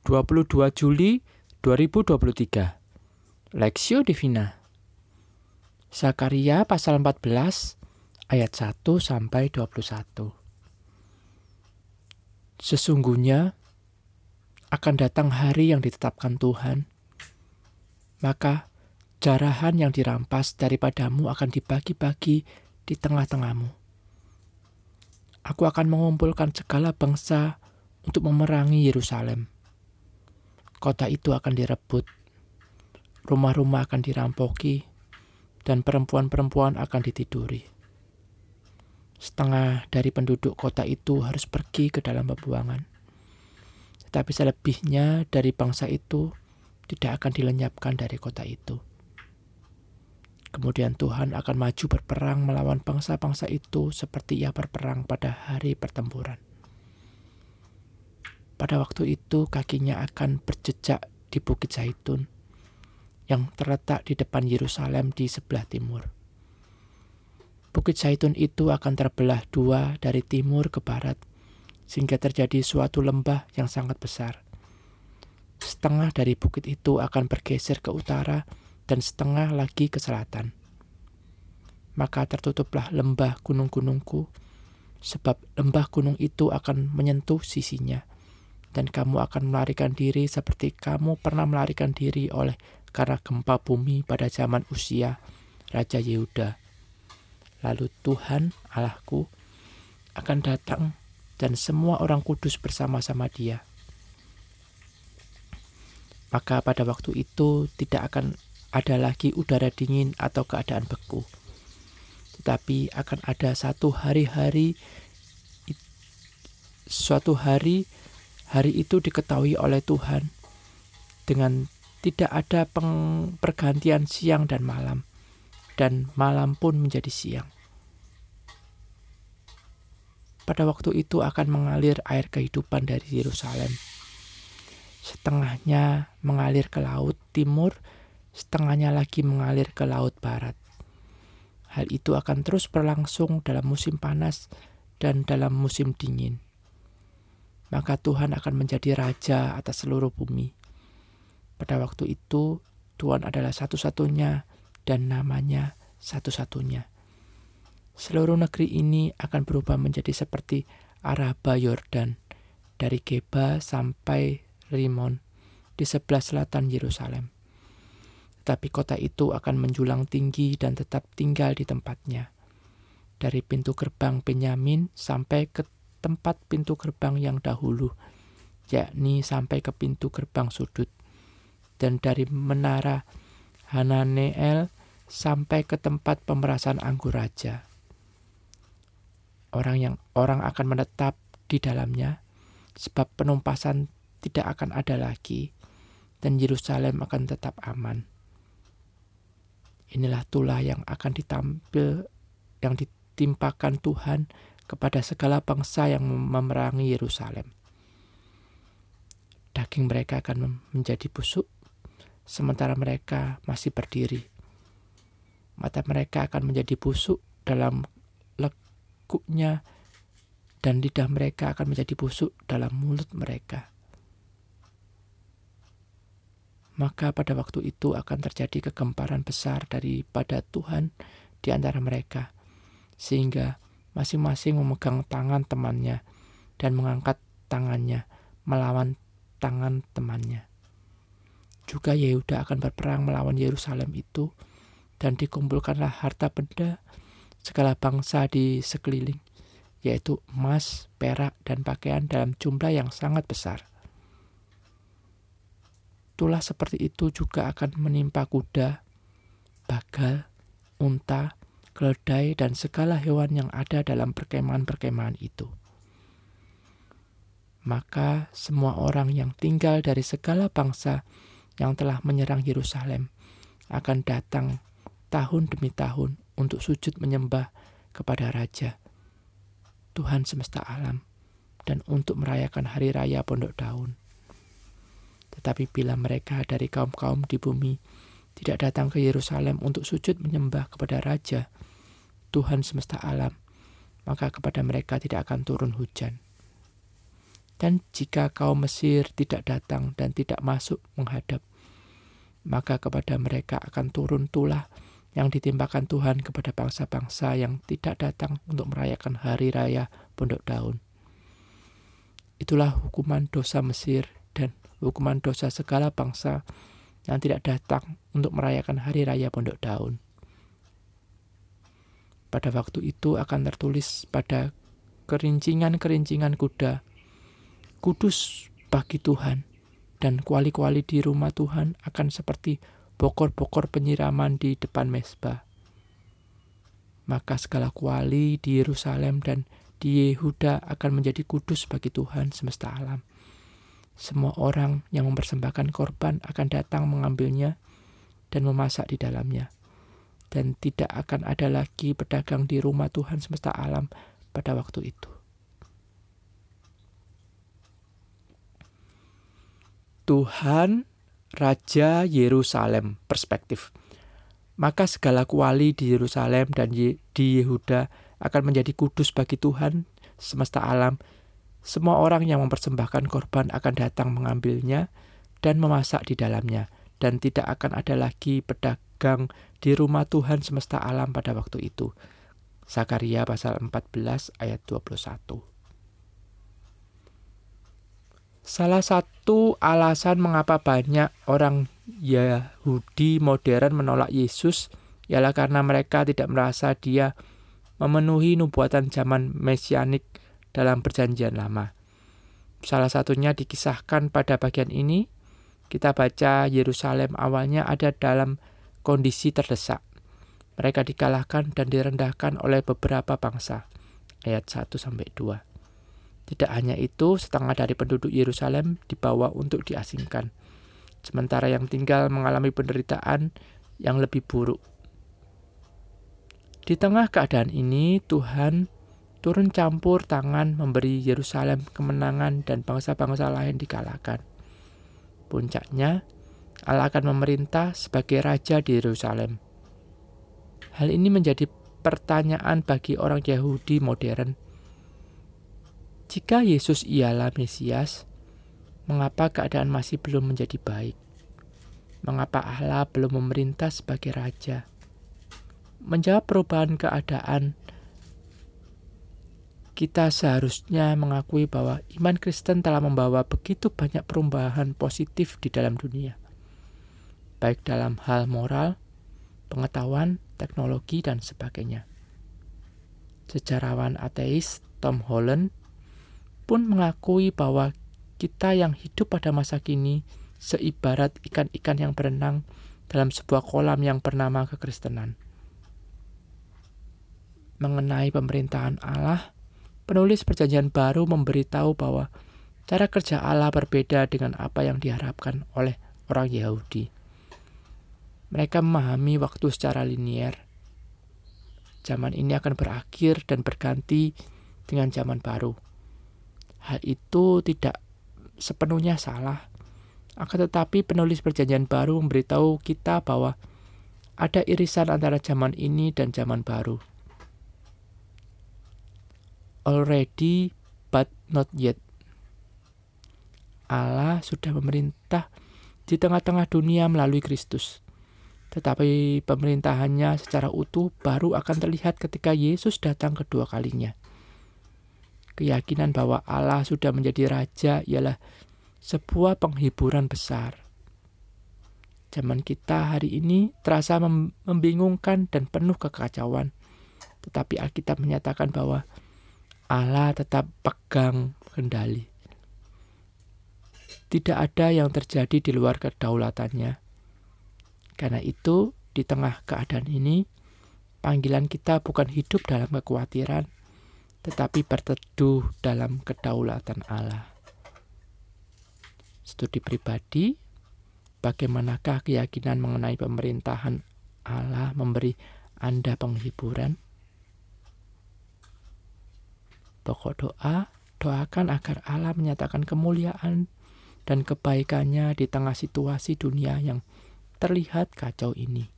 22 Juli 2023 Lexio Divina. Zakaria pasal 14 ayat 1 sampai 21 Sesungguhnya akan datang hari yang ditetapkan Tuhan. Maka jarahan yang dirampas daripadamu akan dibagi-bagi di tengah-tengahmu. Aku akan mengumpulkan segala bangsa untuk memerangi Yerusalem. Kota itu akan direbut, rumah-rumah akan dirampoki, dan perempuan-perempuan akan ditiduri. Setengah dari penduduk kota itu harus pergi ke dalam pembuangan, tetapi selebihnya dari bangsa itu tidak akan dilenyapkan dari kota itu. Kemudian Tuhan akan maju berperang melawan bangsa-bangsa itu seperti ia berperang pada hari pertempuran. Pada waktu itu kakinya akan berjejak di Bukit Zaitun yang terletak di depan Yerusalem di sebelah timur. Bukit Zaitun itu akan terbelah dua dari timur ke barat sehingga terjadi suatu lembah yang sangat besar. Setengah dari bukit itu akan bergeser ke utara dan setengah lagi ke selatan. Maka tertutuplah lembah gunung-gunungku, sebab lembah gunung itu akan menyentuh sisinya dan kamu akan melarikan diri seperti kamu pernah melarikan diri oleh karena gempa bumi pada zaman usia Raja Yehuda. Lalu Tuhan Allahku akan datang dan semua orang kudus bersama-sama dia. Maka pada waktu itu tidak akan ada lagi udara dingin atau keadaan beku. Tetapi akan ada satu hari-hari suatu hari Hari itu diketahui oleh Tuhan dengan tidak ada pergantian siang dan malam, dan malam pun menjadi siang. Pada waktu itu akan mengalir air kehidupan dari Yerusalem. Setengahnya mengalir ke laut timur, setengahnya lagi mengalir ke laut barat. Hal itu akan terus berlangsung dalam musim panas dan dalam musim dingin maka Tuhan akan menjadi raja atas seluruh bumi. Pada waktu itu, Tuhan adalah satu-satunya dan namanya satu-satunya. Seluruh negeri ini akan berubah menjadi seperti Araba Yordan, dari Geba sampai Rimon, di sebelah selatan Yerusalem. Tetapi kota itu akan menjulang tinggi dan tetap tinggal di tempatnya. Dari pintu gerbang Benyamin sampai ke tempat pintu gerbang yang dahulu, yakni sampai ke pintu gerbang sudut, dan dari menara Hananeel sampai ke tempat pemerasan anggur raja. Orang yang orang akan menetap di dalamnya, sebab penumpasan tidak akan ada lagi, dan Yerusalem akan tetap aman. Inilah tulah yang akan ditampil yang ditimpakan Tuhan kepada segala bangsa yang memerangi Yerusalem. Daging mereka akan menjadi busuk, sementara mereka masih berdiri. Mata mereka akan menjadi busuk dalam lekuknya, dan lidah mereka akan menjadi busuk dalam mulut mereka. Maka pada waktu itu akan terjadi kegemparan besar daripada Tuhan di antara mereka, sehingga masing-masing memegang tangan temannya dan mengangkat tangannya melawan tangan temannya. Juga Yehuda akan berperang melawan Yerusalem itu dan dikumpulkanlah harta benda segala bangsa di sekeliling, yaitu emas, perak, dan pakaian dalam jumlah yang sangat besar. Itulah seperti itu juga akan menimpa kuda, bagal, unta, keledai, dan segala hewan yang ada dalam perkemahan-perkemahan itu. Maka semua orang yang tinggal dari segala bangsa yang telah menyerang Yerusalem akan datang tahun demi tahun untuk sujud menyembah kepada Raja, Tuhan semesta alam, dan untuk merayakan hari raya pondok daun. Tetapi bila mereka dari kaum-kaum di bumi tidak datang ke Yerusalem untuk sujud menyembah kepada Raja, Tuhan semesta alam, maka kepada mereka tidak akan turun hujan. Dan jika kaum Mesir tidak datang dan tidak masuk menghadap, maka kepada mereka akan turun tulah yang ditimpakan Tuhan kepada bangsa-bangsa yang tidak datang untuk merayakan hari raya pondok daun. Itulah hukuman dosa Mesir dan hukuman dosa segala bangsa yang tidak datang untuk merayakan hari raya pondok daun. Pada waktu itu akan tertulis pada kerincingan-kerincingan kuda, kudus bagi Tuhan, dan kuali-kuali di rumah Tuhan akan seperti bokor-bokor penyiraman di depan mesbah. Maka segala kuali di Yerusalem dan di Yehuda akan menjadi kudus bagi Tuhan semesta alam. Semua orang yang mempersembahkan korban akan datang mengambilnya dan memasak di dalamnya. Dan tidak akan ada lagi pedagang di rumah Tuhan semesta alam pada waktu itu. Tuhan Raja Yerusalem perspektif. Maka segala kuali di Yerusalem dan di Yehuda akan menjadi kudus bagi Tuhan semesta alam. Semua orang yang mempersembahkan korban akan datang mengambilnya dan memasak di dalamnya, dan tidak akan ada lagi pedagang di rumah Tuhan semesta alam pada waktu itu. Sakaria pasal 14 ayat 21. Salah satu alasan mengapa banyak orang Yahudi modern menolak Yesus ialah karena mereka tidak merasa dia memenuhi nubuatan zaman mesianik dalam perjanjian lama. Salah satunya dikisahkan pada bagian ini, kita baca Yerusalem awalnya ada dalam kondisi terdesak. Mereka dikalahkan dan direndahkan oleh beberapa bangsa. Ayat 1 sampai 2. Tidak hanya itu, setengah dari penduduk Yerusalem dibawa untuk diasingkan. Sementara yang tinggal mengalami penderitaan yang lebih buruk di tengah keadaan ini, Tuhan turun campur tangan memberi Yerusalem kemenangan dan bangsa-bangsa lain dikalahkan. Puncaknya, Allah akan memerintah sebagai raja di Yerusalem. Hal ini menjadi pertanyaan bagi orang Yahudi modern. Jika Yesus ialah Mesias, mengapa keadaan masih belum menjadi baik? Mengapa Allah belum memerintah sebagai raja? menjawab perubahan keadaan, kita seharusnya mengakui bahwa iman Kristen telah membawa begitu banyak perubahan positif di dalam dunia, baik dalam hal moral, pengetahuan, teknologi, dan sebagainya. Sejarawan ateis Tom Holland pun mengakui bahwa kita yang hidup pada masa kini seibarat ikan-ikan yang berenang dalam sebuah kolam yang bernama kekristenan mengenai pemerintahan Allah, penulis Perjanjian Baru memberitahu bahwa cara kerja Allah berbeda dengan apa yang diharapkan oleh orang Yahudi. Mereka memahami waktu secara linier. Zaman ini akan berakhir dan berganti dengan zaman baru. Hal itu tidak sepenuhnya salah. Akan tetapi penulis perjanjian baru memberitahu kita bahwa ada irisan antara zaman ini dan zaman baru already but not yet. Allah sudah memerintah di tengah-tengah dunia melalui Kristus. Tetapi pemerintahannya secara utuh baru akan terlihat ketika Yesus datang kedua kalinya. Keyakinan bahwa Allah sudah menjadi raja ialah sebuah penghiburan besar. Zaman kita hari ini terasa membingungkan dan penuh kekacauan. Tetapi Alkitab menyatakan bahwa Allah tetap pegang kendali. Tidak ada yang terjadi di luar kedaulatannya. Karena itu, di tengah keadaan ini, panggilan kita bukan hidup dalam kekhawatiran, tetapi berteduh dalam kedaulatan Allah. Studi pribadi, bagaimanakah keyakinan mengenai pemerintahan Allah memberi Anda penghiburan? Pokok doa, doakan agar Allah menyatakan kemuliaan dan kebaikannya di tengah situasi dunia yang terlihat kacau ini.